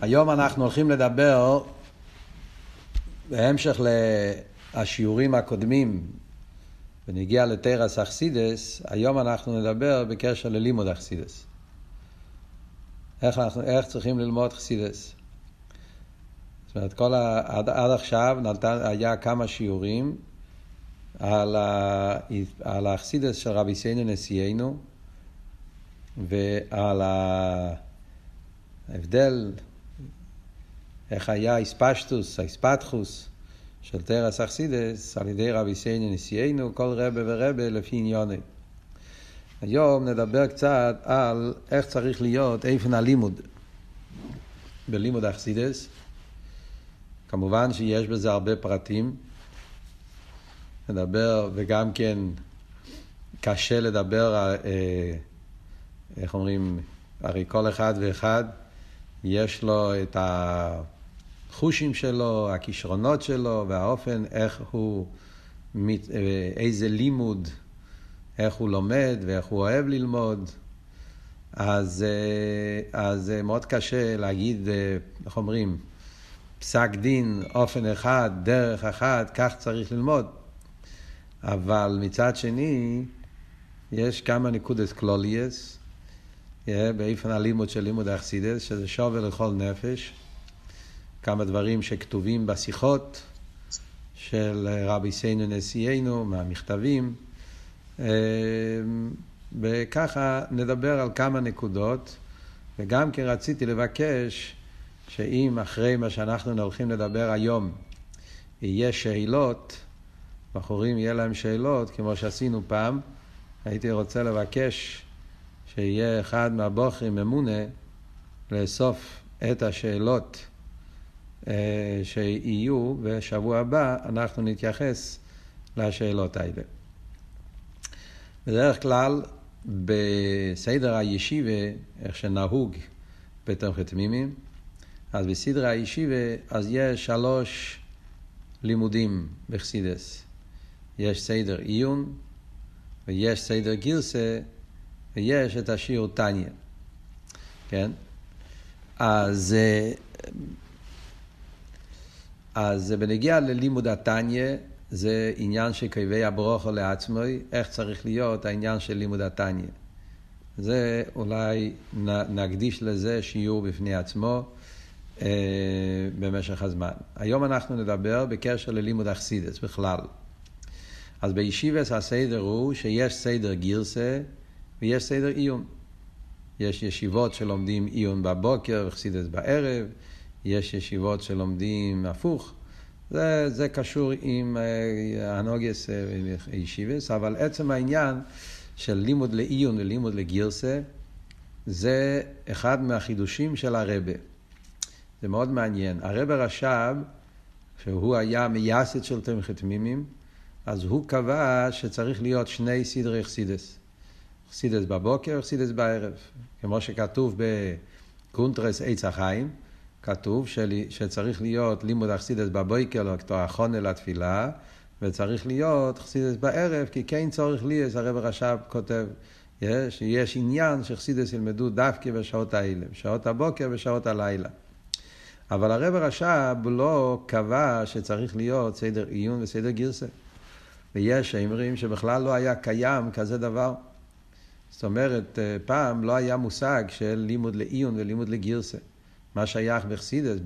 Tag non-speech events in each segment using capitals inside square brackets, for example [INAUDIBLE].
היום אנחנו הולכים לדבר, בהמשך לשיעורים הקודמים, ונגיע לתרס אכסידס, היום אנחנו נדבר בקשר ללימוד אכסידס. איך, איך צריכים ללמוד אכסידס. זאת אומרת, כל ה, עד, עד עכשיו נתן, היה כמה שיעורים על, ה, על האכסידס של רבי סיינו נשיאנו ועל ההבדל איך היה איספשטוס, האיספתחוס של תרס אכסידס על ידי רבי סייני נשיאנו, כל רבה ורבה לפי עניוני. היום נדבר קצת על איך צריך להיות איפן הלימוד בלימוד אכסידס. כמובן שיש בזה הרבה פרטים. נדבר, וגם כן קשה לדבר, אה, איך אומרים, הרי כל אחד ואחד יש לו את ה... החושים שלו, הכישרונות שלו, והאופן איך הוא, איזה לימוד, איך הוא לומד ואיך הוא אוהב ללמוד. אז, אה, אז מאוד קשה להגיד, אה, איך אומרים, פסק דין, אופן אחד, דרך אחת, כך צריך ללמוד. אבל מצד שני, יש כמה נקודות קלוליאס, אה, באיפן הלימוד של לימוד האכסידס, שזה שובר לכל נפש. כמה דברים שכתובים בשיחות של רבי סיינו נשיאנו, מהמכתבים, אה, וככה נדבר על כמה נקודות, וגם כן רציתי לבקש שאם אחרי מה שאנחנו הולכים לדבר היום יהיה שאלות, בחורים יהיה להם שאלות, כמו שעשינו פעם, הייתי רוצה לבקש שיהיה אחד מהבוחרים ממונה לאסוף את השאלות שיהיו, ושבוע הבא אנחנו נתייחס לשאלות האלה. בדרך כלל, בסדר הישיבה, איך שנהוג בתוך תמימים, אז בסדר הישיבה, אז יש שלוש לימודים בחסידס. יש סדר עיון, ויש סדר גרסה, ויש את השיעור טניה. כן? אז אה, אז בנגיע ללימוד התניא, זה עניין של כאבי הברוכו לעצמו, איך צריך להיות העניין של לימוד התניא. זה אולי נקדיש לזה שיעור בפני עצמו אה, במשך הזמן. היום אנחנו נדבר בקשר ללימוד אכסידס בכלל. אז בישיבס הסדר הוא שיש סדר גירסה ויש סדר עיון. יש ישיבות שלומדים עיון בבוקר וחסידס בערב, יש ישיבות שלומדים הפוך. זה, זה קשור עם אה, הנוגס וישיבס, אבל עצם העניין של לימוד לעיון ולימוד לגירסה, זה אחד מהחידושים של הרבה. זה מאוד מעניין. הרבה רש"ב, שהוא היה מייסד של תמכת תמימים, אז הוא קבע שצריך להיות שני סדרי חסידס. חסידס בבוקר וחסידס בערב. כמו שכתוב בקונטרס עץ החיים, כתוב שלי, שצריך להיות לימוד אכסידס בבויקר, לא כתוב החונה לתפילה, וצריך להיות אכסידס בערב, כי כן צורך לי, אז הרב רש"ב כותב, יש, יש עניין שחסידס ילמדו דווקא בשעות האלה, בשעות הבוקר ובשעות הלילה. אבל הרב רש"ב לא קבע שצריך להיות סדר עיון וסדר גרסה. ויש שאומרים שבכלל לא היה קיים כזה דבר. זאת אומרת, פעם לא היה מושג של לימוד לעיון ולימוד לגרסה. מה שייך בחסידס,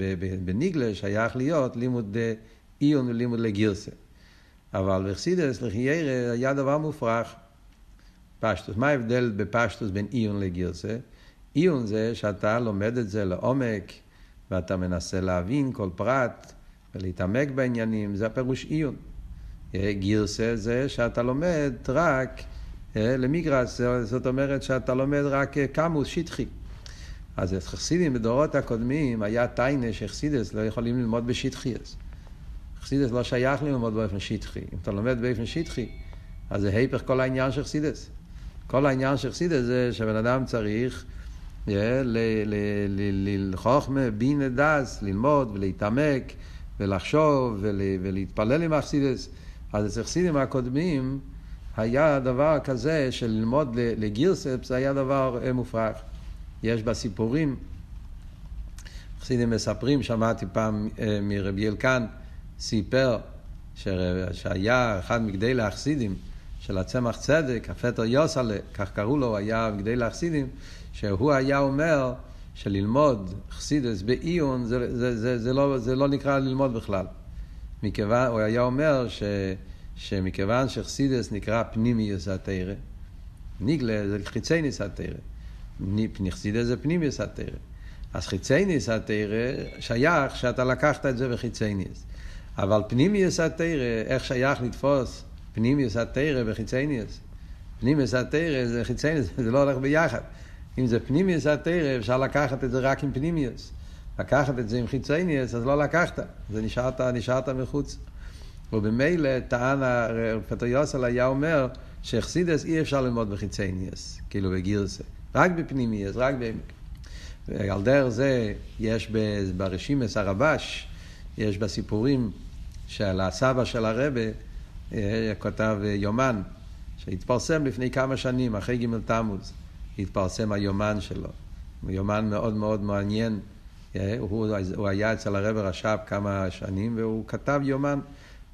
בניגלה, שייך להיות לימוד עיון ולימוד לגירסה. אבל בחסידס, לחיירה, היה דבר מופרך. פשטוס. מה ההבדל בפשטוס בין עיון לגירסה? עיון זה שאתה לומד את זה לעומק, ואתה מנסה להבין כל פרט, ולהתעמק בעניינים, זה הפירוש עיון. גירסה זה שאתה לומד רק למגרס, זאת אומרת שאתה לומד רק קמוס, שטחי. אז חסידים בדורות הקודמים היה טיינה שחסידס לא יכולים ללמוד בשטחי. חסידס לא שייך ללמוד באופן שטחי. אם אתה לומד באופן שטחי, אז זה היפך כל העניין של חסידס. כל העניין של חסידס זה שבן אדם צריך לחוכמה, בינה דס, ללמוד ולהתעמק ולחשוב ולהתפלל עם החסידס. אז אצל חסידים הקודמים היה דבר כזה של ללמוד לגירספס, היה דבר מופרך. יש בה סיפורים. חסידים מספרים, שמעתי פעם אה, מרבי אלקן, סיפר שהיה אחד מגדלי החסידים של הצמח צדק, הפטר יוסלה, כך קראו לו, היה מגדלי החסידים, שהוא היה אומר שללמוד חסידס בעיון זה, זה, זה, זה, לא, זה לא נקרא ללמוד בכלל. מכיוון, הוא היה אומר ש, שמכיוון שחסידס נקרא פנימיוס התרא, ניגלה זה חיצייניס התרא, חסידס זה פנימיוס התרא. אז חיצייניס התרא שייך שאתה לקחת את זה בחיצייניס. אבל פנימיוס התרא, איך שייך לתפוס פנימיוס התרא וחיצייניוס? פנימיוס התרא זה חיצייניוס, [LAUGHS] זה לא הולך ביחד. אם זה פנימיוס התרא, אפשר לקחת את זה רק עם פנימיוס. לקחת את זה עם חיצייניוס, אז לא לקחת. זה נשארת, נשארת מחוץ. ובמילא טען פטר יוסל היה אומר שאכסידס אי אפשר ללמוד בחיצייניוס, כאילו בגירסה. רק בפנימיוס, רק בעמק. ועל דרך זה יש ברשימס הרבש, יש בסיפורים של הסבא של הרבה, אה, כותב יומן, שהתפרסם לפני כמה שנים, אחרי ג' תמוז, התפרסם היומן שלו. יומן מאוד מאוד מעניין. אה, הוא, הוא היה אצל הרב רש"ב כמה שנים, והוא כתב יומן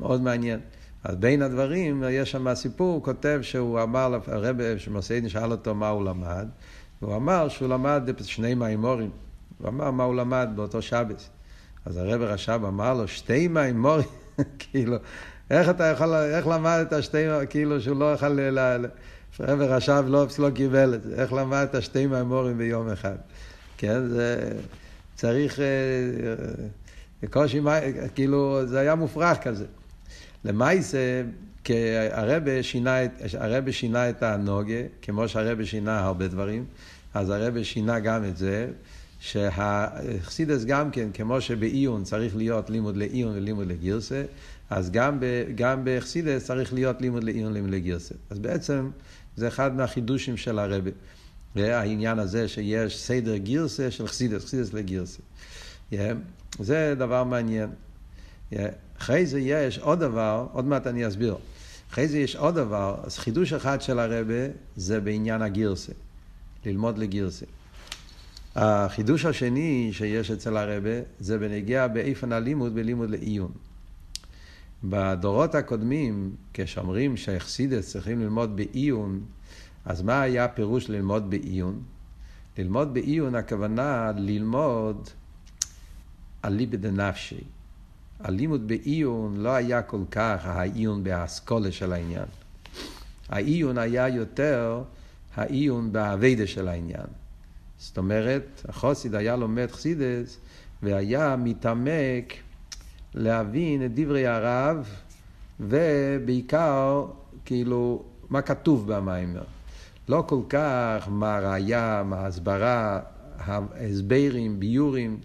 מאוד מעניין. אז בין הדברים, יש שם סיפור, הוא כותב שהוא אמר, הרב שמוסיידן שאל אותו מה הוא למד, והוא אמר שהוא למד שני מימורים. הוא אמר מה הוא למד באותו שבס. אז הרב רש"ב אמר לו, שתי מימורים, [LAUGHS] כאילו, איך אתה יכול, איך למדת שתי, כאילו שהוא לא יכול, ל... הרב רש"ב לא, לא קיבל את זה, איך למדת שתי מימורים ביום אחד. כן, זה צריך, בקושי, כאילו, זה היה מופרך כזה. למעשה, הרב שינה, הרב שינה את הנוגה, כמו שהרב שינה הרבה דברים, אז הרב שינה גם את זה, שהחסידס גם כן, כמו שבעיון צריך להיות לימוד לעיון ולימוד לגירסה, אז גם, ב, גם בחסידס צריך להיות לימוד לעיון ולימוד לגירסה. אז בעצם זה אחד מהחידושים של הרבי. העניין הזה שיש סדר גירסה של חסידס, חסידס לגירסה. Yeah, זה דבר מעניין. אחרי זה יש עוד דבר, עוד מעט אני אסביר. אחרי זה יש עוד דבר, אז חידוש אחד של הרבה זה בעניין הגירסה. ללמוד לגירסה. החידוש השני שיש אצל הרבה זה בנגיע באיפן הלימוד בלימוד לעיון. בדורות הקודמים, כשאומרים שהחסידס צריכים ללמוד בעיון, אז מה היה הפירוש ללמוד בעיון? ללמוד בעיון הכוונה ללמוד אליבא דנפשי. הלימוד בעיון לא היה כל כך העיון באסכולה של העניין. העיון היה יותר העיון באביידה של העניין. זאת אומרת, החוסיד היה לומד חסידס והיה מתעמק להבין את דברי הרב ובעיקר, כאילו, מה כתוב במיימר. לא כל כך מה הראייה, מה ההסברה, ההסברים, ביורים,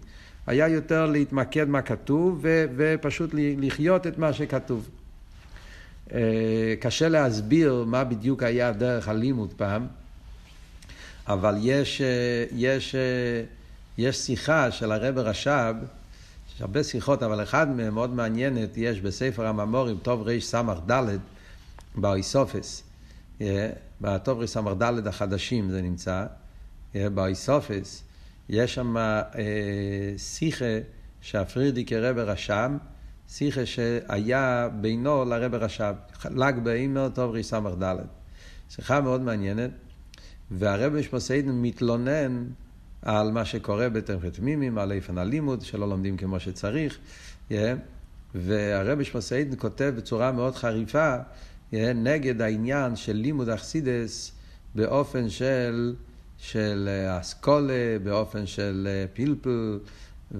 היה יותר להתמקד מה כתוב ו- ופשוט לחיות את מה שכתוב. אה, קשה להסביר מה בדיוק היה דרך הלימוד פעם. אבל יש, אה, יש, אה, יש שיחה של הרבי רש"ב, יש הרבה שיחות, אבל אחד מהן מאוד מעניינת, יש בספר המאמרים, תרס"ד, בהוספות. אה, בתרס"ד החדשים זה נמצא, בהוספות. יש שם שיחה שהפרידיק רב רשם, שיחה שהיה בינו לרבי רש"ב, ל"ג באימר טוב רס"ד. שיחה מאוד מעניינת. והרב משמעסיידן מתלונן על מה שקורה בתמחת מימים, על איפן הלימוד, שלא לומדים כמו שצריך. Yeah. והרב משמעסיידן כותב בצורה מאוד חריפה yeah, נגד העניין של לימוד אכסידס באופן של, של אסכולה, באופן של פלפל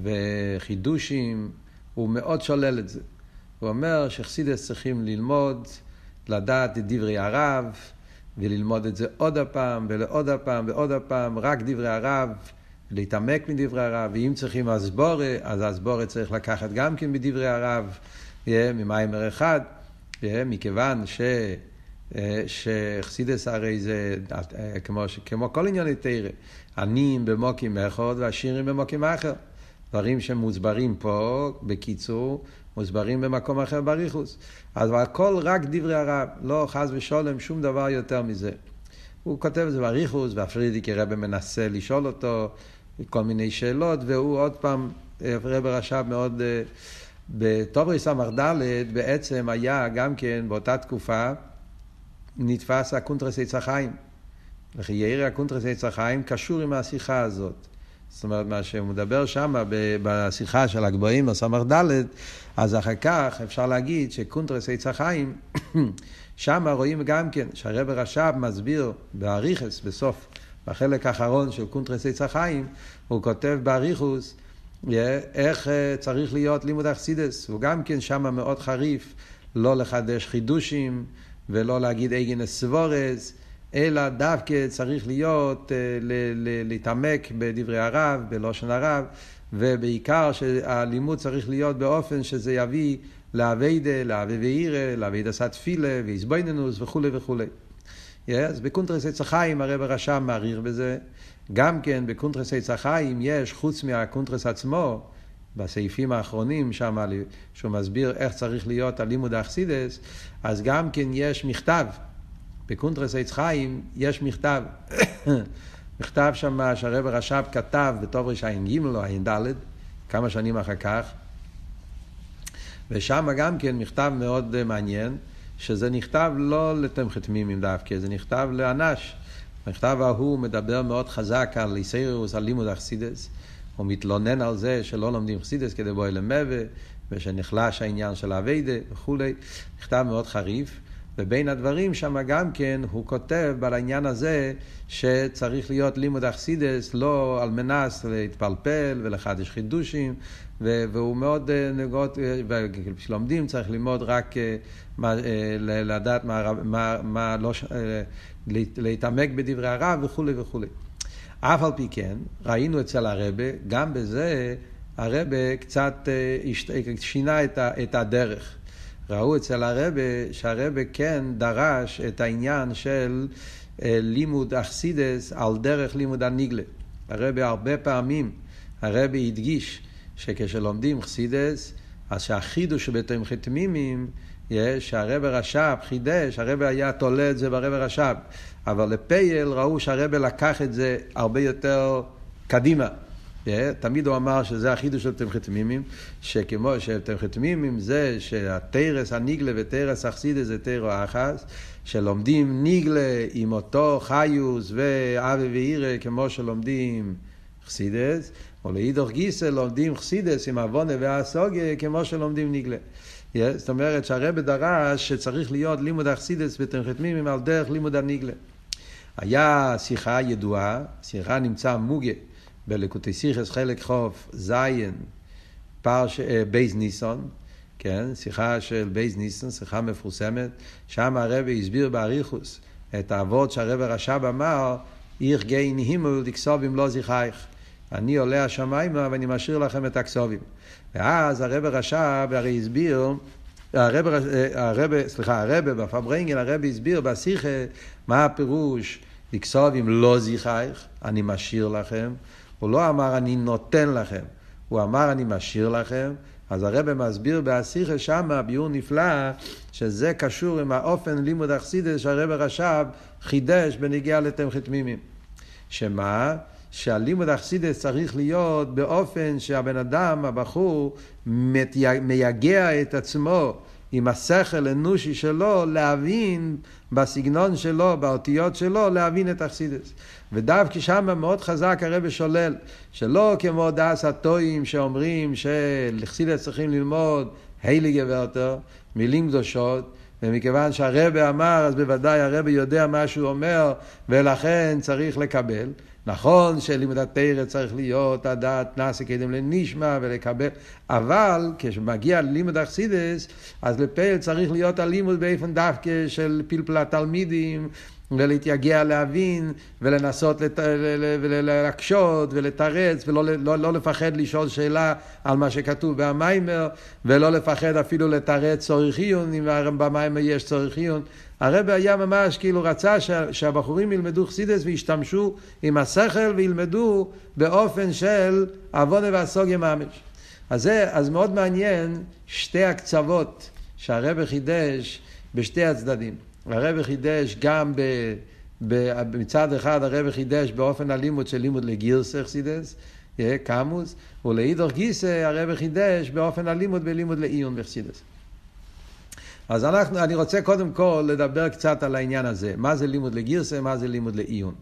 וחידושים. הוא מאוד שולל את זה. הוא אומר שחסידס צריכים ללמוד, לדעת את דברי הרב, וללמוד את זה עוד הפעם ולעוד הפעם ועוד הפעם, רק דברי הרב, להתעמק מדברי הרב, ואם צריכים אסבורה, אז אסבורה צריך לקחת גם כן מדברי הרב, ממיימר אחד, מכיוון ש... שחסידס הרי זה כמו, כמו כל ענייני תרא, עניים במוקים אחד ועשירים במוקים אחר. דברים שמוסברים פה, בקיצור, מוסברים במקום אחר באריכות. אז הכל רק דברי הרבי, לא חס ושולם, שום דבר יותר מזה. הוא כותב את זה באריכות, וה פריערדיקער רבי מנסה לשאול אותו, כל מיני שאלות, והוא עוד פעם, רבי רש"ב מאוד, בתרס"ד בעצם היה גם כן באותה תקופה נדפס הקונטרס עץ החיים. וכי יאיר הקונטרס עץ החיים קשור עם השיחה הזאת. זאת אומרת, מה שהוא מדבר שם בשיחה של הגבוהים בס"ד, אז אחר כך אפשר להגיד שקונטרס עץ החיים, [COUGHS] שם רואים גם כן שהרבי רש"ב מסביר באריכות, בסוף, בחלק האחרון של קונטרס עץ החיים, הוא כותב באריכות איך אה, צריך להיות לימוד החסידות, הוא גם כן שם מאוד חריף, לא לחדש חידושים ולא להגיד אייגענע סברות. אלא דווקא צריך להיות, אה, להתעמק בדברי הרבי, בלשון הרבי, ובעיקר שהלימוד צריך להיות באופן שזה יביא לעבודה, לאהבה ויראה, לעבודת התפילה, והתבוננות וכולי וכולי. אז בקונטרס עץ החיים הרבי רש"ב מאריך בזה. גם כן בקונטרס עץ החיים יש, חוץ מהקונטרס עצמו, בסעיפים האחרונים שם, שהוא מסביר איך צריך להיות הלימוד החסידות, אז גם כן יש מכתב בקונטרס עץ חיים יש מכתב. [COUGHS] מכתב שם שהרב רש"ב כתב בתור רע"ג או ע"ד, כמה שנים אחר כך. ושם גם כן מכתב מאוד מעניין, שזה נכתב לא לתמכת מימים דווקא, זה נכתב לאנש. המכתב ההוא מדבר מאוד חזק על איסאירוס, על לימוד אכסידס. הוא מתלונן על זה שלא לומדים חסידס כדי בואי למבה, ושנחלש העניין של האביידה וכולי. מכתב מאוד חריף. ובין הדברים שם גם כן הוא כותב על העניין הזה שצריך להיות לימוד אכסידס לא על מנס להתפלפל ולחדש חידושים והוא מאוד אה, נגות, אה, וכשלומדים צריך ללמוד רק אה, מה, לדעת מה, מה, מה לא, להתעמק בדברי הרב וכולי וכולי. אף על פי כן, ראינו אצל הרבה, גם בזה הרבה קצת שינה את הדרך. ראו אצל הרבה שהרבה כן דרש את העניין של אה, לימוד אכסידס על דרך לימוד הניגלה. הרבה הרבה פעמים, הרבה הדגיש שכשלומדים חסידס, אז שהחידוש שבתים חתמימים, יש, שהרבה רש"ב חידש, הרבה היה תולה את זה ברבה רש"ב, אבל לפייל ראו שהרבה לקח את זה הרבה יותר קדימה. תמיד הוא אמר שזה החידוש של תמכי תמימים, שכמו שתמכי תמימים זה שהתרס הניגלה ותרס אכסידס זה תרו אחס, שלומדים ניגלה עם אותו חיוס ואבי ואירא כמו שלומדים חסידס, או לאידוך גיסא לומדים חסידס עם עוונה והסוגיה כמו שלומדים ניגלה. זאת אומרת שהרבא דרש שצריך להיות לימוד אכסידס ותמכי תמימים על דרך לימוד הניגלה. היה שיחה ידועה, שיחה נמצא מוגה. בלקוטי סיכס חלק חוף זיין פרש אה, בייז ניסון, כן, שיחה של בייז ניסון, שיחה מפורסמת, שם הרבי הסביר באריכוס את האבות שהרבי רש"ב אמר, איך גיין הימול דקסובים לא זיכייך. אני עולה השמיימה ואני משאיר לכם את הכסובים. ואז הרבי רש"ב הרי הסביר, הרב, אה, הרב, סליחה, הרב בפברנגל, הרב הסביר בשיחה מה הפירוש דקסובים לא זיכייך, אני משאיר לכם. הוא לא אמר אני נותן לכם, הוא אמר אני משאיר לכם. אז הרב מסביר באסיכה שמה, ביור נפלא, שזה קשור עם האופן לימוד אכסידס שהרב רש"ב חידש בנגיעה לתמכי תמימים. שמה? שהלימוד אכסידס צריך להיות באופן שהבן אדם, הבחור, מייגע את עצמו עם השכל האנושי שלו להבין בסגנון שלו, באותיות שלו, להבין את אכסידס. ודווקא שם מאוד חזק הרב שולל, שלא כמו דס הטועים שאומרים שלחסידס צריכים ללמוד הילי גברטר, מילים קדושות, ומכיוון שהרבה אמר, אז בוודאי הרבה יודע מה שהוא אומר, ולכן צריך לקבל. נכון שלימוד התרא צריך להיות הדעת נעשה קדם לנשמע ולקבל, אבל כשמגיע ללימוד אכסידס, אז לפעיל צריך להיות הלימוד באופן דווקא של פלפל התלמידים, ולהתייגע להבין, ולנסות לת... להקשות ולתרץ, ולא לא, לא לפחד לשאול שאלה על מה שכתוב במיימר, ולא לפחד אפילו לתרץ צורך עיון, אם במיימר יש צורך עיון. הרב היה ממש כאילו רצה שהבחורים ילמדו חסידס וישתמשו עם השכל וילמדו באופן של עוונה והסוגיה ממש. אז זה, אז מאוד מעניין שתי הקצוות שהרב חידש בשתי הצדדים. הרב חידש גם מצד אחד הרב חידש באופן הלימוד של לימוד לגירס אכסידס, קמוס, ולאידור גיסא הרב חידש באופן הלימוד בלימוד לעיון אכסידס. אז אנחנו, אני רוצה קודם כל לדבר קצת על העניין הזה, מה זה לימוד לגירסה, מה זה לימוד לעיון.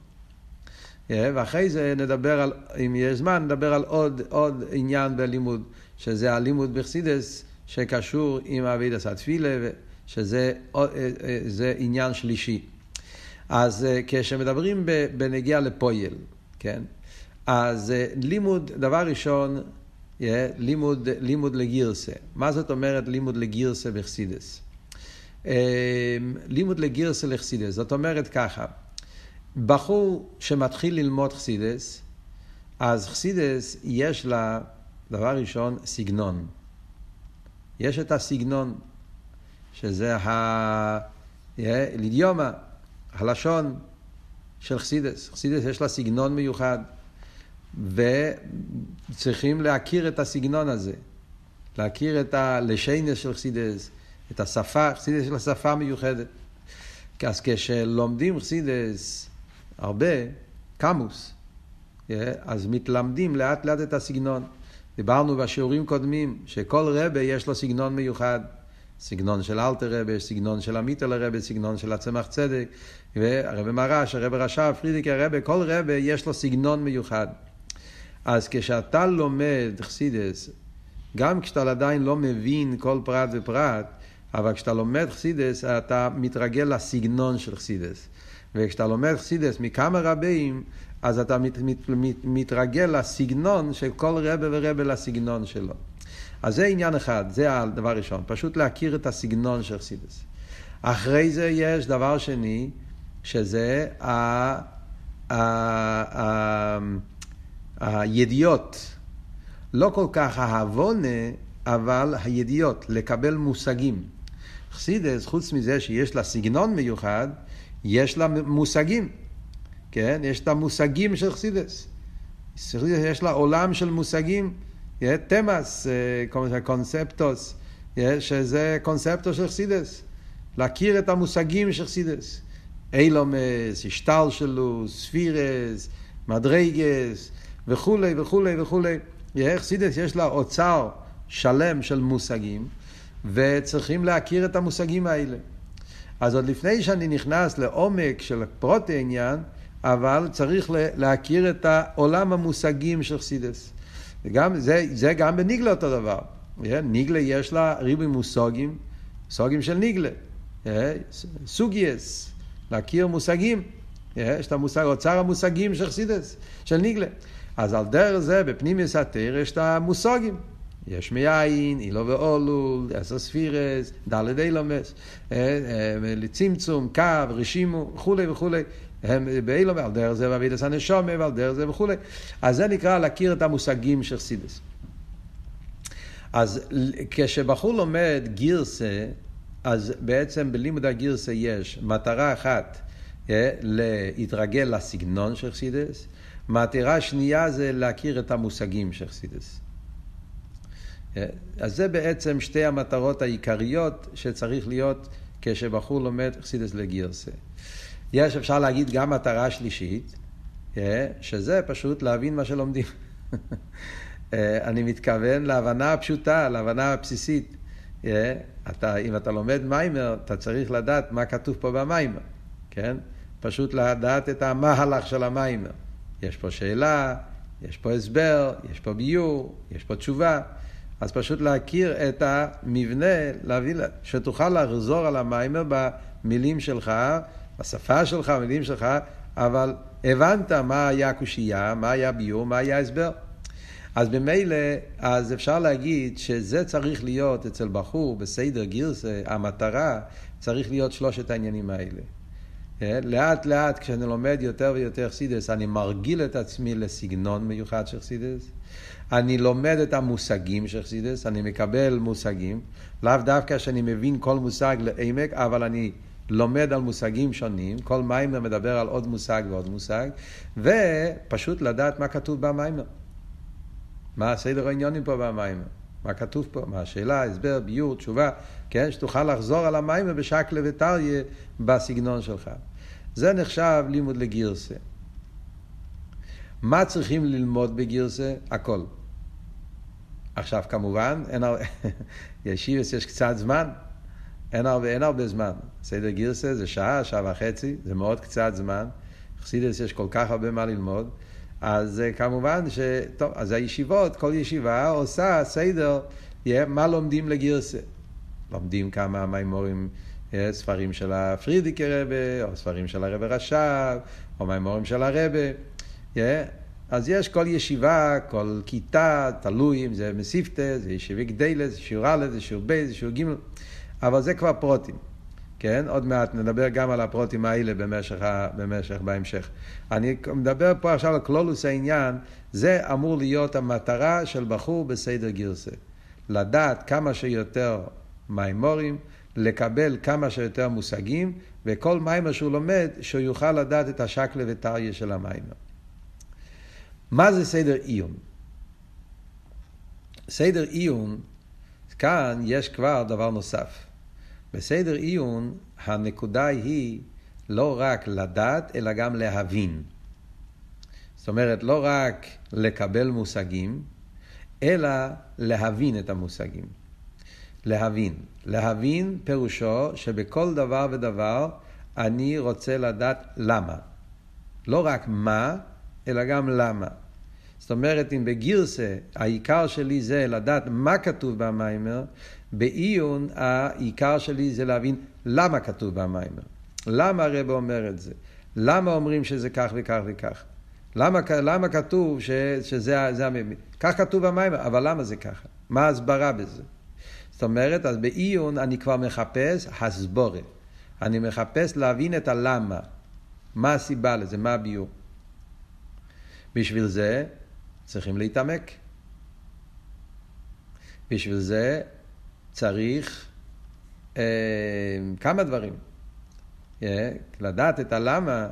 ואחרי זה נדבר על, אם יש זמן, נדבר על עוד, עוד עניין בלימוד, שזה הלימוד בחסידס שקשור עם אבידס התפילה, שזה אה, אה, עניין שלישי. אז אה, כשמדברים בנגיע לפויל, כן? אז לימוד, דבר ראשון, לימוד, לימוד לגירסה. מה זאת אומרת לימוד לגירסה בחסידס? לימוד לגירסה לחסידס, זאת אומרת ככה, בחור שמתחיל ללמוד חסידס, אז חסידס יש לה, דבר ראשון, סגנון. יש את הסגנון, שזה ה... לידיומה, הלשון של חסידס. חסידס יש לה סגנון מיוחד, וצריכים להכיר את הסגנון הזה, להכיר את הלשיינס של חסידס, את השפה, חסידס של השפה מיוחדת. אז כשלומדים חסידס הרבה, קמוס, אז מתלמדים לאט לאט את הסגנון. דיברנו בשיעורים קודמים שכל רבה יש לו סגנון מיוחד. סגנון של אלתר רבה, סגנון של עמיתל רבה, סגנון של הצמח צדק, והרבה מרש, הרבה רש"ב, פרידיק הרבה, כל רבה יש לו סגנון מיוחד. אז כשאתה לומד חסידס, גם כשאתה עדיין לא מבין כל פרט ופרט, אבל כשאתה לומד חסידס, אתה מתרגל לסגנון של חסידס. וכשאתה לומד חסידס מכמה רבים, אז אתה מת, מת, מת, מתרגל לסגנון של כל רבה ורבה לסגנון שלו. אז זה עניין אחד, זה הדבר הראשון, פשוט להכיר את הסגנון של חסידס. אחרי זה יש דבר שני, שזה ה, הידיעות. לא כל כך העוונה, אבל הידיעות, לקבל מושגים. חסידס, חוץ מזה שיש לה סגנון מיוחד, יש לה מושגים. כן? יש את המושגים של חסידס. יש לה עולם של מושגים. תמאס, אה, קונספטוס, שזה קונספטו של חסידס. להכיר את המושגים של חסידס. אילומס, שלו, ספירס, מדרגס, וכולי וכולי וכולי. חסידס יש לה אוצר שלם של מושגים, וצריכים להכיר את המושגים האלה. אז עוד לפני שאני נכנס לעומק של פרוט העניין, אבל צריך להכיר את העולם המושגים של חסידס. וגם, זה, זה גם בניגלה אותו דבר. ניגלה יש לה ריבוי מושגים, מושגים של ניגלה. סוגייס, להכיר מושגים. יש את המושג, אוצר המושגים של חסידס, של ניגלה. אז על דרך זה, בפנימיוס התר, יש את המושגים. יש מיין, אילו ואולול, עשר ספירס, דלת אילומס, אה, אה, לצמצום, קו, רשימו, וכולי וכולי. הם באילום, על דרך זה ואבידס הנשומה, ועל דרך זה וכולי. אז זה נקרא להכיר את המושגים של חסידס. אז כשבחור לומד גירסה, אז בעצם בלימוד הגירסה יש מטרה אחת, אה, להתרגל לסגנון של חסידס, מטרה שנייה זה להכיר את המושגים של חסידס. אז זה בעצם שתי המטרות העיקריות שצריך להיות כשבחור לומד חסידס לגירסה. יש, אפשר להגיד, גם מטרה שלישית, שזה פשוט להבין מה שלומדים. [LAUGHS] אני מתכוון להבנה הפשוטה, להבנה הבסיסית. אתה, אם אתה לומד מיימר, אתה צריך לדעת מה כתוב פה במיימר, כן? פשוט לדעת את המהלך של המיימר. יש פה שאלה, יש פה הסבר, יש פה ביור, יש פה תשובה. אז פשוט להכיר את המבנה, להביא, שתוכל לחזור על המיימר במילים שלך, בשפה שלך, במילים שלך, אבל הבנת מה היה הקושייה, מה היה ביור, מה היה הסבר. אז במילא, אז אפשר להגיד שזה צריך להיות אצל בחור בסדר גירסה, המטרה צריך להיות שלושת העניינים האלה. אה, לאט לאט כשאני לומד יותר ויותר חסידס, אני מרגיל את עצמי לסגנון מיוחד של חסידס. אני לומד את המושגים של חסידס, אני מקבל מושגים, לאו דווקא שאני מבין כל מושג לעמק, אבל אני לומד על מושגים שונים, כל מיימר מדבר על עוד מושג ועוד מושג, ופשוט לדעת מה כתוב במיימר. מה הסדר העניונים פה במיימר, מה כתוב פה, מה השאלה, הסבר, ביור, תשובה, כן, שתוכל לחזור על המיימר בשקלה וטריה בסגנון שלך. זה נחשב לימוד לגירסה. מה צריכים ללמוד בגירסה? הכל. עכשיו כמובן, אין [LAUGHS] ישיבס יש קצת זמן, אין הרבה, אין הרבה זמן. סדר גירסה זה שעה, שעה וחצי, זה מאוד קצת זמן. חסידס יש כל כך הרבה מה ללמוד. אז אה, כמובן ש... טוב, אז הישיבות, כל ישיבה עושה סדר, מה לומדים לגירסה. לומדים כמה מימורים, אה, ספרים של הפרידיקי רבה, או ספרים של הרבה רש"ב, או מימורים של הרבה. אז יש כל ישיבה, כל כיתה, תלוי אם זה מסיפטה, זה ישיבי גדלה, זה שיעור א', זה שיעור ב', זה שיעור ג', אבל זה כבר פרוטים. כן? עוד מעט נדבר גם על הפרוטים האלה במשך, במשך בהמשך. אני מדבר פה עכשיו על כלולוס העניין, זה אמור להיות המטרה של בחור בסדר גירסה. לדעת כמה שיותר מימורים, לקבל כמה שיותר מושגים, וכל מיימר שהוא לומד, שהוא יוכל לדעת את השקלה וטריה של המיימר. מה זה סדר עיון? סדר עיון, כאן יש כבר דבר נוסף. בסדר עיון הנקודה היא לא רק לדעת, אלא גם להבין. זאת אומרת, לא רק לקבל מושגים, אלא להבין את המושגים. להבין. להבין פירושו שבכל דבר ודבר אני רוצה לדעת למה. לא רק מה, אלא גם למה. זאת אומרת, אם בגירסה העיקר שלי זה לדעת מה כתוב במיימר, בעיון העיקר שלי זה להבין למה כתוב במיימר. למה הרב אומר את זה? למה אומרים שזה כך וכך וכך? למה, למה כתוב ש, שזה זה המבין? כך כתוב במיימר, אבל למה זה ככה? מה ההסברה בזה? זאת אומרת, אז בעיון אני כבר מחפש הסבורה. אני מחפש להבין את הלמה. מה הסיבה לזה? מה הביור? בשביל זה צריכים להתעמק. בשביל זה צריך אה, כמה דברים. Yeah, לדעת את הלמה,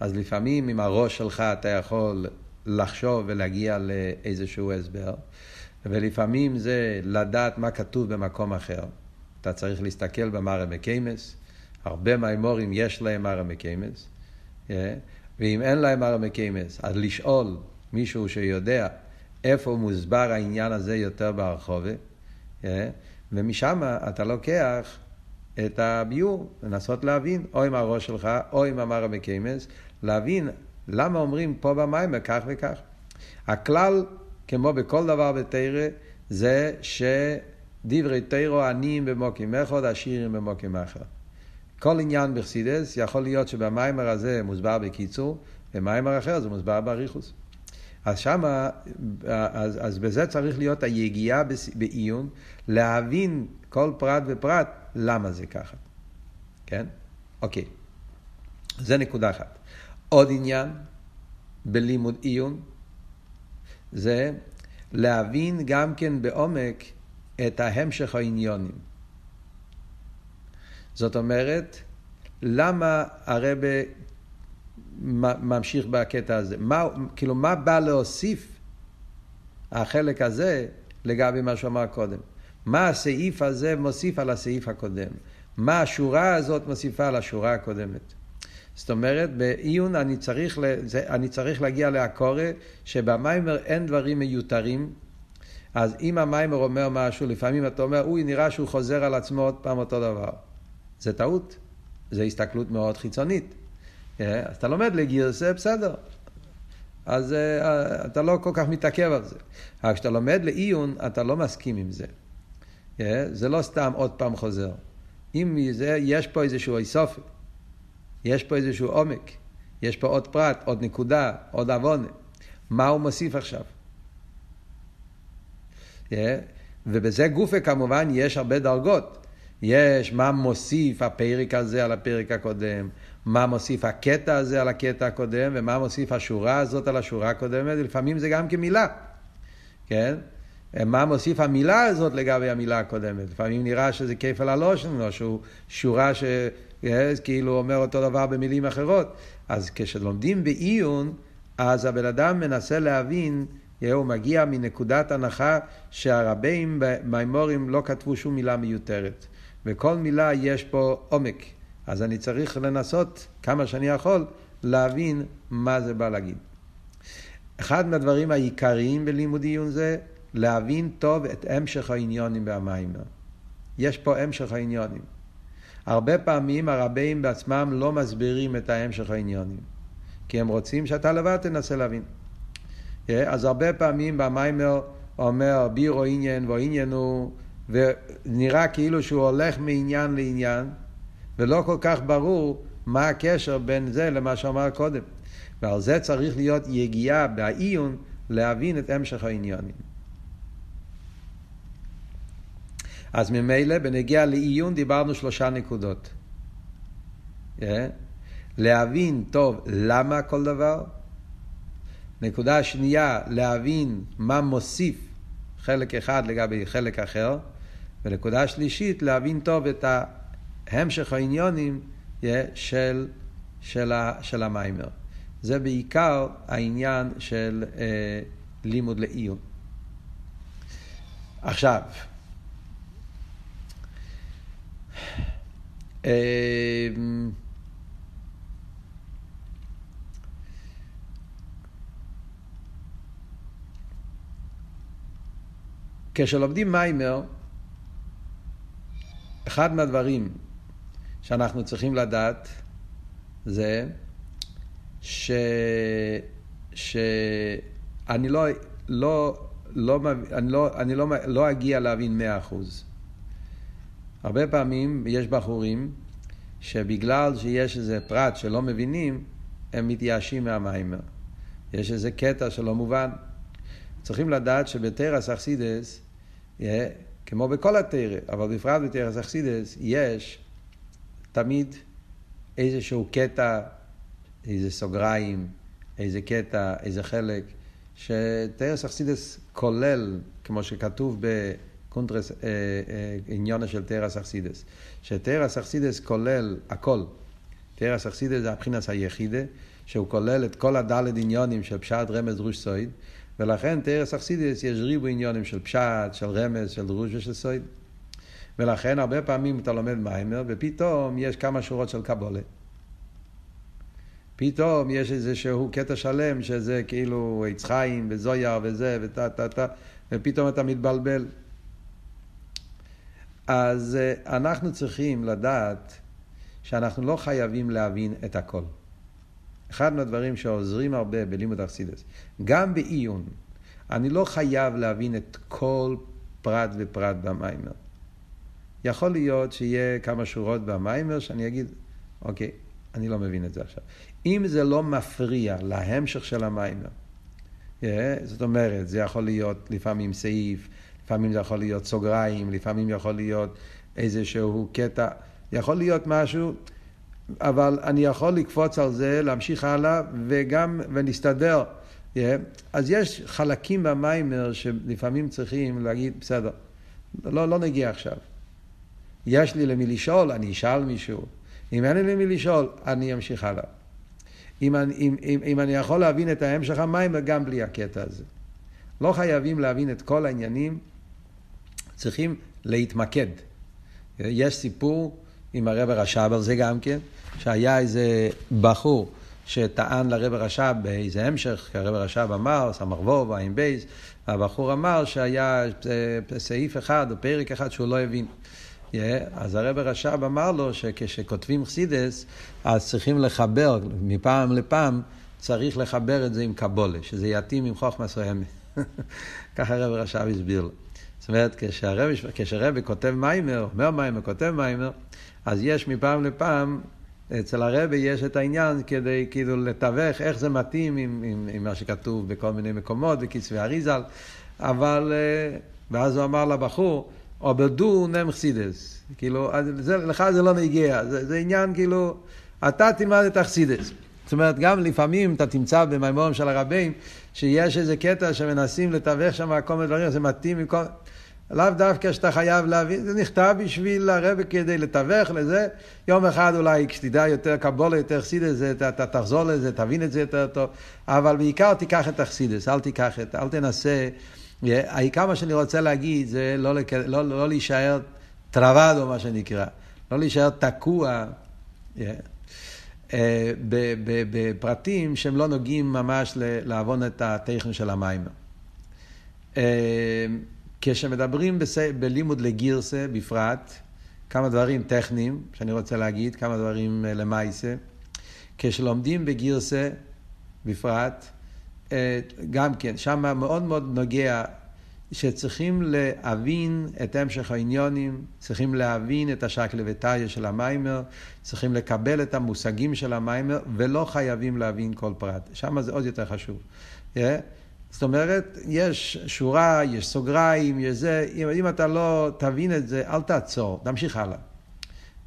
אז לפעמים עם הראש שלך אתה יכול לחשוב ולהגיע לאיזשהו הסבר, ולפעמים זה לדעת מה כתוב במקום אחר. אתה צריך להסתכל במרא מקיימס, הרבה מהאמורים יש להם מרא מקיימס, yeah, ואם אין להם מרא מקיימס, אז לשאול מישהו שיודע איפה מוסבר העניין הזה יותר בהרחובה, yeah, ומשם אתה לוקח את הביור, לנסות להבין, או עם הראש שלך, או עם המרא מקיימס, להבין למה אומרים פה במיימר כך וכך. הכלל, כמו בכל דבר בתרא, זה שדברי תירו עניים במוקים אחד, עשירים במוקים אחר. כל עניין בחסידס, יכול להיות שבמיימר הזה מוסבר בקיצור, במיימר אחר זה מוסבר באריכוס. אז שמה, אז, אז בזה צריך להיות היגיעה בעיון, להבין כל פרט ופרט למה זה ככה. כן? אוקיי. זה נקודה אחת. עוד עניין בלימוד עיון, זה להבין גם כן בעומק את ההמשך העניונים. זאת אומרת, למה הרבה ממשיך בקטע הזה? מה, כאילו, מה בא להוסיף החלק הזה לגבי מה שהוא אמר קודם? מה הסעיף הזה מוסיף על הסעיף הקודם? מה השורה הזאת מוסיפה על השורה הקודמת? זאת אומרת, בעיון אני צריך, אני צריך להגיע לעקורה שבמיימר אין דברים מיותרים. אז אם המיימר אומר משהו, לפעמים אתה אומר, אוי, נראה שהוא חוזר על עצמו עוד פעם אותו דבר. זה טעות. זו הסתכלות מאוד חיצונית. אה, אז אתה לומד לגירסה, בסדר. אז uh, אתה לא כל כך מתעכב על זה. אבל כשאתה לומד לעיון, אתה לא מסכים עם זה. אה, זה לא סתם עוד פעם חוזר. אם זה, יש פה איזשהו איסופי, יש פה איזשהו עומק, יש פה עוד פרט, עוד נקודה, עוד עוונה. מה הוא מוסיף עכשיו? ובזה גופה כמובן יש הרבה דרגות. יש מה מוסיף הפרק הזה על הפרק הקודם, מה מוסיף הקטע הזה על הקטע הקודם, ומה מוסיף השורה הזאת על השורה הקודמת, ולפעמים זה גם כמילה, כן? מה מוסיף המילה הזאת לגבי המילה הקודמת. לפעמים נראה שזה כפל הלושן, או שהוא שורה שכאילו אומר אותו דבר במילים אחרות. אז כשלומדים בעיון, אז הבן אדם מנסה להבין, הוא מגיע מנקודת הנחה שהרבים במימורים לא כתבו שום מילה מיותרת. וכל מילה יש פה עומק. אז אני צריך לנסות כמה שאני יכול להבין מה זה בא להגיד. אחד מהדברים העיקריים בלימוד עיון זה להבין טוב את המשך העניונים והמיימר. יש פה המשך העניונים. הרבה פעמים הרבים בעצמם לא מסבירים את ההמשך העניונים, כי הם רוצים שאתה לבד תנסה להבין. אז הרבה פעמים במיימר אומר בירו עניין ועניין הוא, ונראה כאילו שהוא הולך מעניין לעניין, ולא כל כך ברור מה הקשר בין זה למה שאמר קודם. ועל זה צריך להיות יגיעה בעיון להבין את המשך העניונים. אז ממילא בנגיע לעיון דיברנו שלושה נקודות. Yeah. להבין טוב למה כל דבר. נקודה שנייה, להבין מה מוסיף חלק אחד לגבי חלק אחר. ונקודה שלישית, להבין טוב את המשך העניונים של, של, של המיימר. זה בעיקר העניין של אה, לימוד לעיון. עכשיו, אמ, כשלומדים מיימר, אחד מהדברים שאנחנו צריכים לדעת זה ש... שאני לא, לא, לא, אני לא, אני לא, לא אגיע להבין מאה אחוז. הרבה פעמים יש בחורים שבגלל שיש איזה פרט שלא מבינים, הם מתייאשים מהמיימר. יש איזה קטע שלא מובן. צריכים לדעת שבתרס אכסידס, כמו בכל התרא, אבל בפרט בתרס אכסידס, יש תמיד איזשהו קטע, איזה סוגריים, איזה קטע, איזה חלק, שתורת החסידות כולל, כמו שכתוב ב... קונטרס, אה, אה, של תורת החסידות. שתורת החסידות כולל הכל. תורת החסידות זה הבחינת היחידה, שהוא כולל את כל הד' עניינים של פשט, רמז, דרוש, סוד, ולכן תורת החסידות יש ריבוי עניינים של פשט, של רמז, של דרוש ושל סוד. ולכן הרבה פעמים אתה לומד מיימר, ופתאום יש כמה שורות של קבולה. פתאום יש איזה שהוא קטע שלם שזה כאילו עץ חיים וזויר וזה וטה טה טה, ופתאום אתה מתבלבל. אז אה, אנחנו צריכים לדעת שאנחנו לא חייבים להבין את הכל. אחד מהדברים שעוזרים הרבה בלימוד אכסידס, גם בעיון, אני לא חייב להבין את כל פרט ופרט במיימר. יכול להיות שיהיה כמה שורות במיימר שאני אגיד, אוקיי, אני לא מבין את זה עכשיו. אם זה לא מפריע להמשך של המיימר, yeah, אה, זאת אומרת, זה יכול להיות לפעמים סעיף, לפעמים זה יכול להיות סוגריים, לפעמים יכול להיות איזשהו קטע, יכול להיות משהו, אבל אני יכול לקפוץ על זה, להמשיך הלאה, וגם, ונסתדר. Yeah. אז יש חלקים במיימר שלפעמים צריכים להגיד, בסדר, לא, לא נגיע עכשיו. יש לי למי לשאול, אני אשאל מישהו. אם אין לי למי לשאול, אני אמשיך הלאה. אם אני, אם, אם, אם אני יכול להבין את ההמשך המיימר, גם בלי הקטע הזה. לא חייבים להבין את כל העניינים צריכים להתמקד. יש סיפור עם הרב הרש"ב על זה גם כן, שהיה איזה בחור שטען לרב הרש"ב באיזה המשך, כי הרב הרש"ב אמר, סמ"ך וו, ועין בייס, והבחור אמר שהיה סעיף אחד או פרק אחד שהוא לא הבין. אז הרב הרש"ב אמר לו שכשכותבים חסידס, אז צריכים לחבר, מפעם לפעם, צריך לחבר את זה עם קבולה, שזה יתאים עם חוכמה סוימת. [LAUGHS] ככה הרב הרש"ב הסביר לו. זאת אומרת, כשהרבי כותב מיימר, אומר מיימר, כותב מיימר, אז יש מפעם לפעם, אצל הרבי יש את העניין כדי כאילו לתווך איך זה מתאים עם, עם, עם מה שכתוב בכל מיני מקומות, בכסבי אריזל, אבל, אה, ואז הוא אמר לבחור, או בדו נם חסידס, כאילו, זה, לך זה לא נגיע, זה, זה עניין כאילו, אתה תלמד את החסידס. זאת אומרת, גם לפעמים אתה תמצא במימורים של הרבים, שיש איזה קטע שמנסים לתווך שם כל מיני דברים, זה מתאים עם כל... לאו דווקא שאתה חייב להבין, זה נכתב בשביל הרבי כדי לתווך לזה. יום אחד אולי כשתדע יותר קבולה, יותר חסידס, אתה, תחזור לזה, תבין את זה יותר טוב, אבל בעיקר תיקח את החסידס, אל תיקח את, אל תנסה. העיקר מה שאני רוצה להגיד זה לא, לא, לא, לא להישאר טרוואדו, מה שנקרא. לא להישאר תקוע Yeah. Uh, בפרטים שהם לא נוגעים ממש לעוון את הטכן של המים. כשמדברים בס... בלימוד לגירסה בפרט, כמה דברים טכניים שאני רוצה להגיד, כמה דברים למייסה. כשלומדים בגירסה בפרט, גם כן, שם מאוד מאוד נוגע שצריכים להבין את המשך העניונים, צריכים להבין את השקלה וטריה של המיימר, צריכים לקבל את המושגים של המיימר, ולא חייבים להבין כל פרט. שם זה עוד יותר חשוב. Yeah? זאת אומרת, יש שורה, יש סוגריים, יש זה, אם, אם אתה לא תבין את זה, אל תעצור, תמשיך הלאה.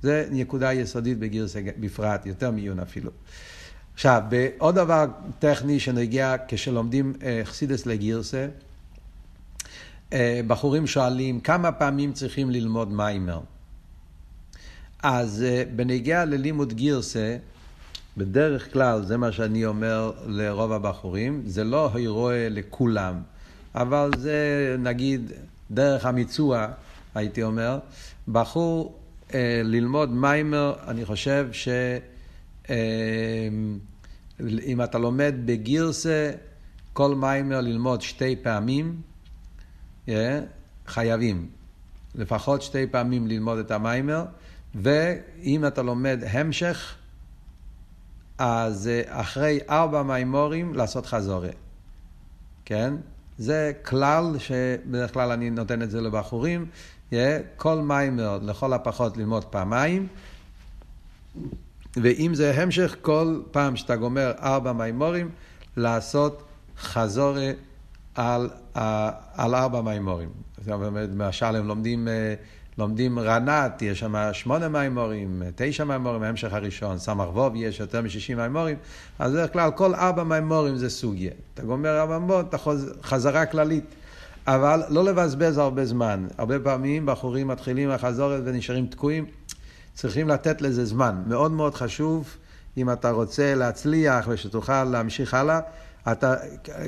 זה נקודה יסודית בגירסה בפרט, יותר מעיון אפילו. עכשיו, עוד דבר טכני שנגיע כשלומדים אה, חסידס לגירסה, אה, בחורים שואלים כמה פעמים צריכים ללמוד מיימר. אז אה, בנגיע ללימוד גירסה, בדרך כלל, זה מה שאני אומר לרוב הבחורים, זה לא הירואה לכולם, אבל זה נגיד דרך המיצוע, הייתי אומר, בחור אה, ללמוד מיימר, אני חושב שאם אה, אתה לומד בגירסה, כל מיימר ללמוד שתי פעמים, אה, חייבים. לפחות שתי פעמים ללמוד את המיימר, ואם אתה לומד המשך, אז אה, אחרי ארבע מימורים לעשות חזורה. כן? זה כלל שבדרך כלל אני נותן את זה לבחורים. כל מיימר לכל הפחות ללמוד פעמיים, ואם זה המשך, כל פעם שאתה גומר ארבע מימורים, לעשות חזורה על, על ארבע מימורים. למשל, הם לומדים אה, לומדים רנת, יש שם שמונה מימורים, תשע מימורים, ההמשך הראשון, סמ"ך ווב יש יותר משישים מימורים, אז בדרך כלל כל ארבע מימורים זה סוגיה. אתה גומר ארבע מימורים, אתה חוז... חזרה כללית. אבל לא לבזבז הרבה זמן. הרבה פעמים בחורים מתחילים לחזור ונשארים תקועים. צריכים לתת לזה זמן. מאוד מאוד חשוב, אם אתה רוצה להצליח ושתוכל להמשיך הלאה, אתה,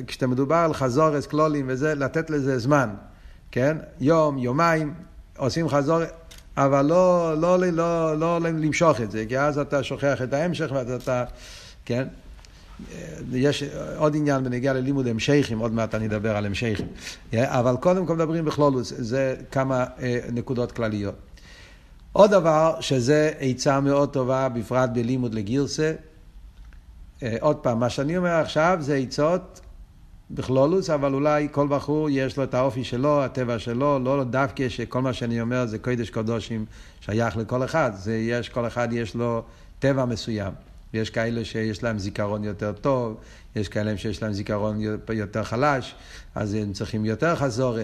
כשאתה מדובר על חזורס, כלולים וזה, לתת לזה זמן. כן? יום, יומיים, עושים חזור, אבל לא, לא, לא, לא, לא למשוך את זה, כי אז אתה שוכח את ההמשך ואתה, כן? יש עוד עניין בנגיעה ללימוד המשכים, עוד מעט אני אדבר על המשכים. אבל קודם כל מדברים בכלולוס, זה כמה אה, נקודות כלליות. עוד דבר, שזה עצה מאוד טובה, בפרט בלימוד לגירסה. אה, עוד פעם, מה שאני אומר עכשיו זה עצות בכלולוס, אבל אולי כל בחור יש לו את האופי שלו, הטבע שלו, לא דווקא שכל מה שאני אומר זה קודש קודושים שייך לכל אחד, זה יש, כל אחד יש לו טבע מסוים. יש כאלה שיש להם זיכרון יותר טוב, יש כאלה שיש להם זיכרון יותר חלש, אז הם צריכים יותר חזור.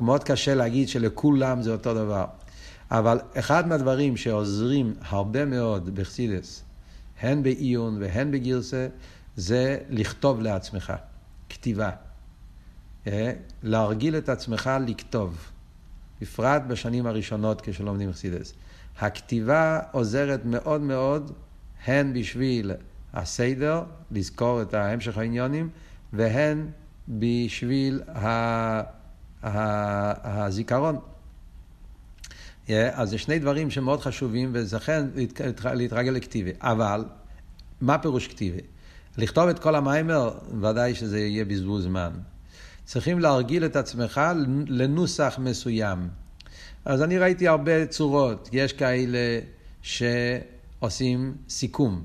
מאוד קשה להגיד שלכולם זה אותו דבר. אבל אחד מהדברים שעוזרים הרבה מאוד בחסידס, הן בעיון והן בגירסה, זה לכתוב לעצמך. כתיבה. אה? להרגיל את עצמך לכתוב, בפרט בשנים הראשונות כשלומדים חסידס. הכתיבה עוזרת מאוד מאוד, הן בשביל הסדר, לזכור את המשך העניונים, והן בשביל ה... ה... הזיכרון. Yeah, אה? אז זה שני דברים שמאוד חשובים, ולכן להתרגל לכתיבה. אבל, מה פירוש כתיבה? לכתוב את כל המיימר, ודאי שזה יהיה בזבוז זמן. צריכים להרגיל את עצמך לנוסח מסוים. אז אני ראיתי הרבה צורות. יש כאלה שעושים סיכום.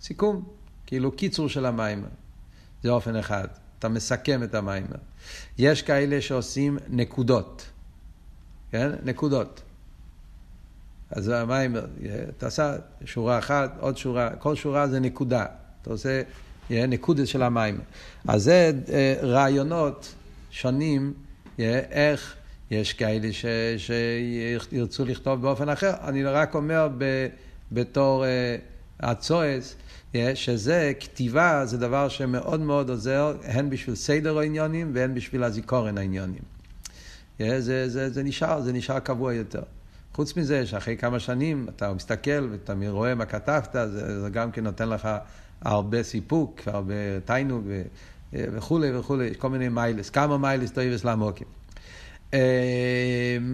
סיכום, כאילו קיצור של המיימר. זה אופן אחד. אתה מסכם את המיימר. יש כאלה שעושים נקודות. כן? נקודות. אז המיימר, אתה עושה שורה אחת, עוד שורה, כל שורה זה נקודה. אתה עושה נקודס של המים. אז זה אה, רעיונות שונים, איך יש כאלה ש, שירצו לכתוב באופן אחר. אני רק אומר ב, בתור אה, הצעות, שזה, כתיבה זה דבר שמאוד מאוד עוזר, הן בשביל סדר העניינים והן בשביל הזיכרון העניינים. זה, זה, זה נשאר, זה נשאר קבוע יותר. חוץ מזה שאחרי כמה שנים אתה מסתכל ואתה רואה מה כתבת, זה, זה גם כן נותן לך הרבה סיפוק, הרבה תענוג וכולי וכולי, יש כל מיני מעלות, כמה מעלות טובות למקום. אמ,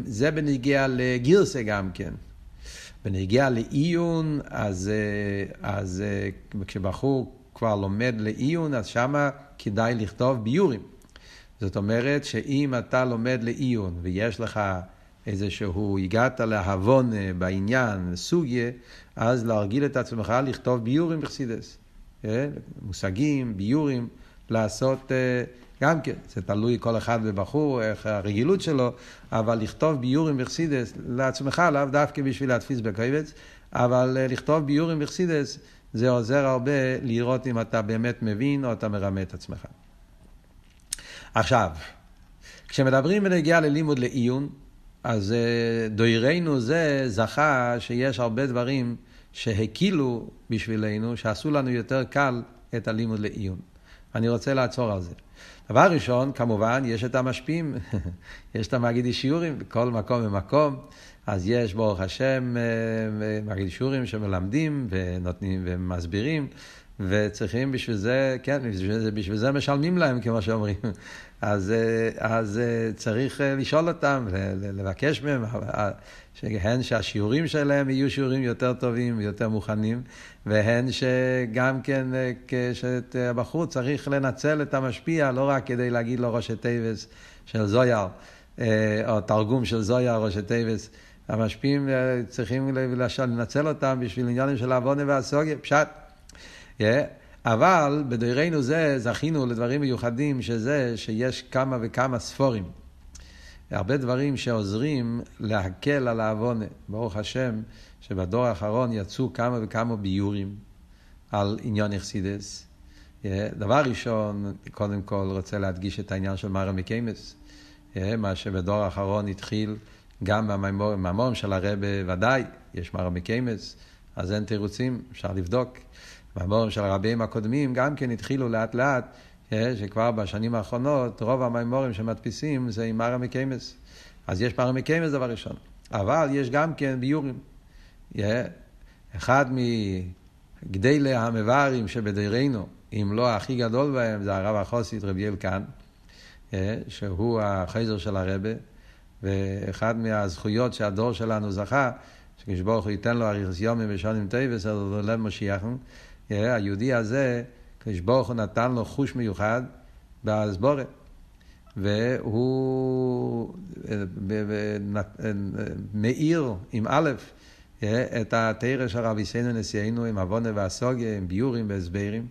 זה בניגיע לגירסה גם כן. בנגיע לעיון, אז, אז כשבחור כבר לומד לעיון, אז שמה כדאי לכתוב ביורים. זאת אומרת שאם אתה לומד לעיון ויש לך איזשהו, הגעת להבון בעניין, סוגיה, אז להרגיל את עצמך לכתוב ביורים בחסידס. מושגים, ביורים, לעשות... גם כן, זה תלוי כל אחד בבחור, איך הרגילות שלו, אבל לכתוב ביורים בחסידס לעצמך, לאו דווקא בשביל להדפיס בקובץ, אבל אה, לכתוב ביורים בחסידס זה עוזר הרבה לראות אם אתה באמת מבין או אתה מרמה את עצמך. עכשיו, כשמדברים בנגיעה ללימוד לעיון, אז אה, דוירנו זה זכה שיש הרבה דברים שהקילו בשבילנו, שעשו לנו יותר קל את הלימוד לעיון. אני רוצה לעצור על זה. דבר ראשון, כמובן, יש את המשפיעים, [LAUGHS] יש את המגיד שיעורים בכל מקום ומקום, אז יש, ברוך השם, אה, אה, מגיד שיעורים שמלמדים ונותנים ומסבירים, וצריכים בשביל זה, כן, בשביל זה, בשביל זה משלמים להם, כמו שאומרים. אז, אה, אז צריך לשאול אותם, לבקש מהם, שהן שהשיעורים שלהם יהיו שיעורים יותר טובים ויותר מוכנים, והן שגם כן כשהבחור צריך לנצל את המשפיע לא רק כדי להגיד לו ראשי תיבות של זוהר, או תרגום של זוהר ראשי תיבות, המשפיעים צריכים לנצל אותם בשביל עניינים של הבנה בסוגיה, פשט. אבל בדורנו זה זכינו לדברים מיוחדים שזה שיש כמה וכמה ספרים. הרבה דברים שעוזרים להקל על ההבנה. ברוך השם שבדור האחרון יצאו כמה וכמה ביורים על עניין אכסידס. דבר ראשון, קודם כל רוצה להדגיש את העניין של מרא מקיימס. מה שבדור האחרון התחיל גם מהממורים של הרבה ודאי, יש מרא מקיימס, אז אין תירוצים, אפשר לבדוק. מהמורים של הרבים הקודמים גם כן התחילו לאט לאט שכבר בשנים האחרונות רוב המימורים שמדפיסים זה עם מרא מקיימס. אז יש מראה מקומות דבר ראשון. אבל יש גם כן ביאורים. אחד מגדולי המבארים שבדורנו, אם לא הכי גדול בהם, זה הרב החסיד רבי יואל כהן, שהוא החוזר של הרבי, ואחד מהזכויות שהדור שלנו זכה, שהקדוש ברוך הוא ייתן לו אריכות ימים ושנים טובות, אז הוא לב משיחם. היהודי הזה, הקדוש ברוך הוא נתן לו חוש מיוחד באסבורת. והוא מאיר עם א' את התרא של רבי סיינו נשיאנו עם עוונה והסוגיה, עם ביורים והסברים.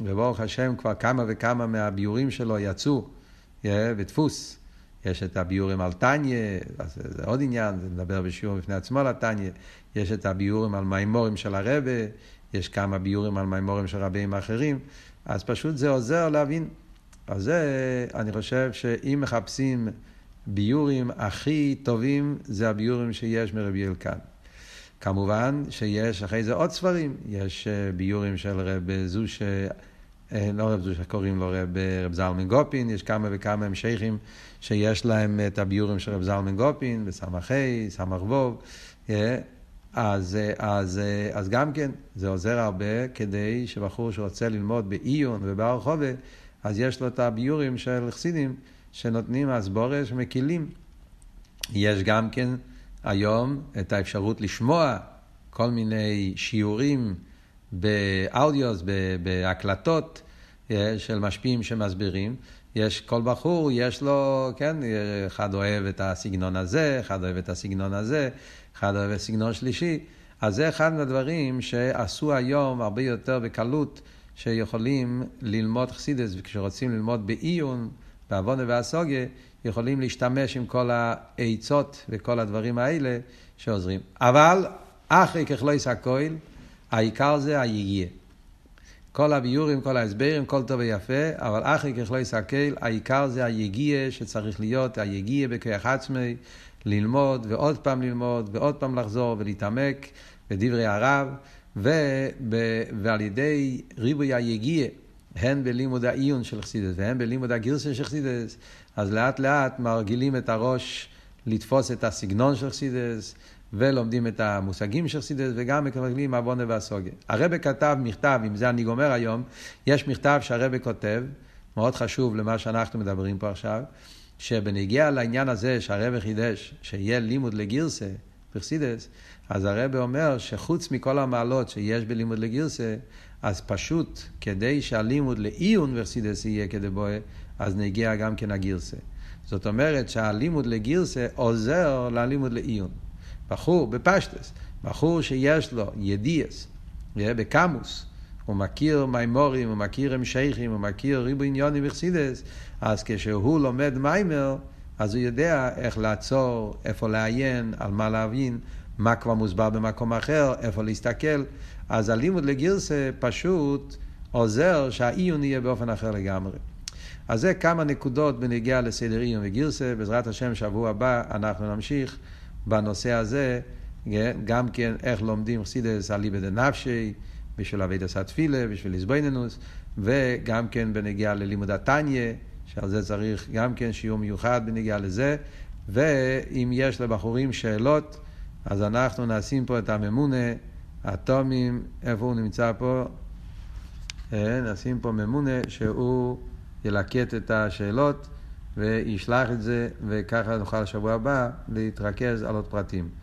וברוך השם כבר כמה וכמה מהביורים שלו יצאו בדפוס. יש את הביורים על טניה, זה עוד עניין, זה מדבר בשיעור בפני עצמו על. יש את הביורים על מימורים של הרבה, יש כמה ביורים על מימורים של רבים אחרים, אז פשוט זה עוזר להבין. אז זה, אני חושב שאם מחפשים ביורים הכי טובים, זה הביורים שיש מרבי אלקן. כמובן שיש אחרי זה עוד ספרים, יש אה, ביורים של רב זוש, אה, לא רב זוש, קוראים לו רב, רב זלמן גופין, יש כמה וכמה המשכים שיש להם את הביורים של רב זלמן גופין, בסמ"ה, סמ"ך ווב. אה, אז, אז, אז גם כן, זה עוזר הרבה כדי שבחור שרוצה ללמוד בעיון ובהר חובה, אז יש לו את הביורים של חסידים שנותנים הסבורה שמקילים. יש גם כן היום את האפשרות לשמוע כל מיני שיעורים באודיוס, בהקלטות אה, של משפיעים שמסבירים. יש כל בחור, יש לו, כן, אחד אוהב את הסגנון הזה, אחד אוהב את הסגנון הזה, אחד הסגנון שלישי. אז זה אחד מהדברים שעשו היום הרבה יותר בקלות, שיכולים ללמוד חסידס, וכשרוצים ללמוד בעיון, בעוונה והסוגיה, יכולים להשתמש עם כל העצות וכל הדברים האלה שעוזרים. אבל אחרי ככלויס הכויל, העיקר זה היגיע. כל הביורים, כל ההסברים, כל טוב ויפה, אבל אחרי ככלויס הכויל, העיקר זה היגיע שצריך להיות, היגיע בכוח עצמי, ללמוד ועוד פעם ללמוד ועוד פעם לחזור ולהתעמק בדברי הרב, וב, ועל ידי ריבוי היגיע, הן בלימוד העיון של חסידס והן בלימוד הגרסה של חסידס, אז לאט לאט מרגילים את הראש לתפוס את הסגנון של חסידס, ולומדים את המושגים של חסידס, וגם מקבלים עוונה והסוגיה. הרבה כתב מכתב, עם זה אני גומר היום, יש מכתב שהרבה כותב, מאוד חשוב למה שאנחנו מדברים פה עכשיו, שבנגיע לעניין הזה שהרבה חידש, שיהיה לימוד לגרסה, בחסידס, אז הרב אומר שחוץ מכל המעלות שיש בלימוד לגירסה, אז פשוט כדי שהלימוד לעיון בחסידס יהיה כדבואה, אז נגיע גם כן הגירסה. זאת אומרת שהלימוד לגירסה עוזר ללימוד לעיון. בחור בפשטס, בחור שיש לו ידיעס, בקמוס, הוא מכיר מימורים, הוא מכיר המשכים, הוא מכיר ריבו עניונים וחסידס, אז כשהוא לומד מיימר, אז הוא יודע איך לעצור, איפה לעיין, על מה להבין, מה כבר מוסבר במקום אחר, איפה להסתכל. אז הלימוד לגירסה פשוט עוזר שהעיון יהיה באופן אחר לגמרי. אז זה כמה נקודות בנגיעה לסדר עיון וגירסה. בעזרת השם, שבוע הבא אנחנו נמשיך בנושא הזה, גם כן איך לומדים חסידס אליבא דנפשי, בשביל אבידס התפילה, בשביל איזבנינוס, וגם כן בנגיעה ללימוד התניא, שעל זה צריך גם כן שיעור מיוחד בנגיעה לזה, ואם יש לבחורים שאלות, אז אנחנו נשים פה את הממונה, אטומים, איפה הוא נמצא פה? אה, נשים פה ממונה שהוא ילקט את השאלות וישלח את זה, וככה נוכל לשבוע הבא להתרכז על עוד פרטים.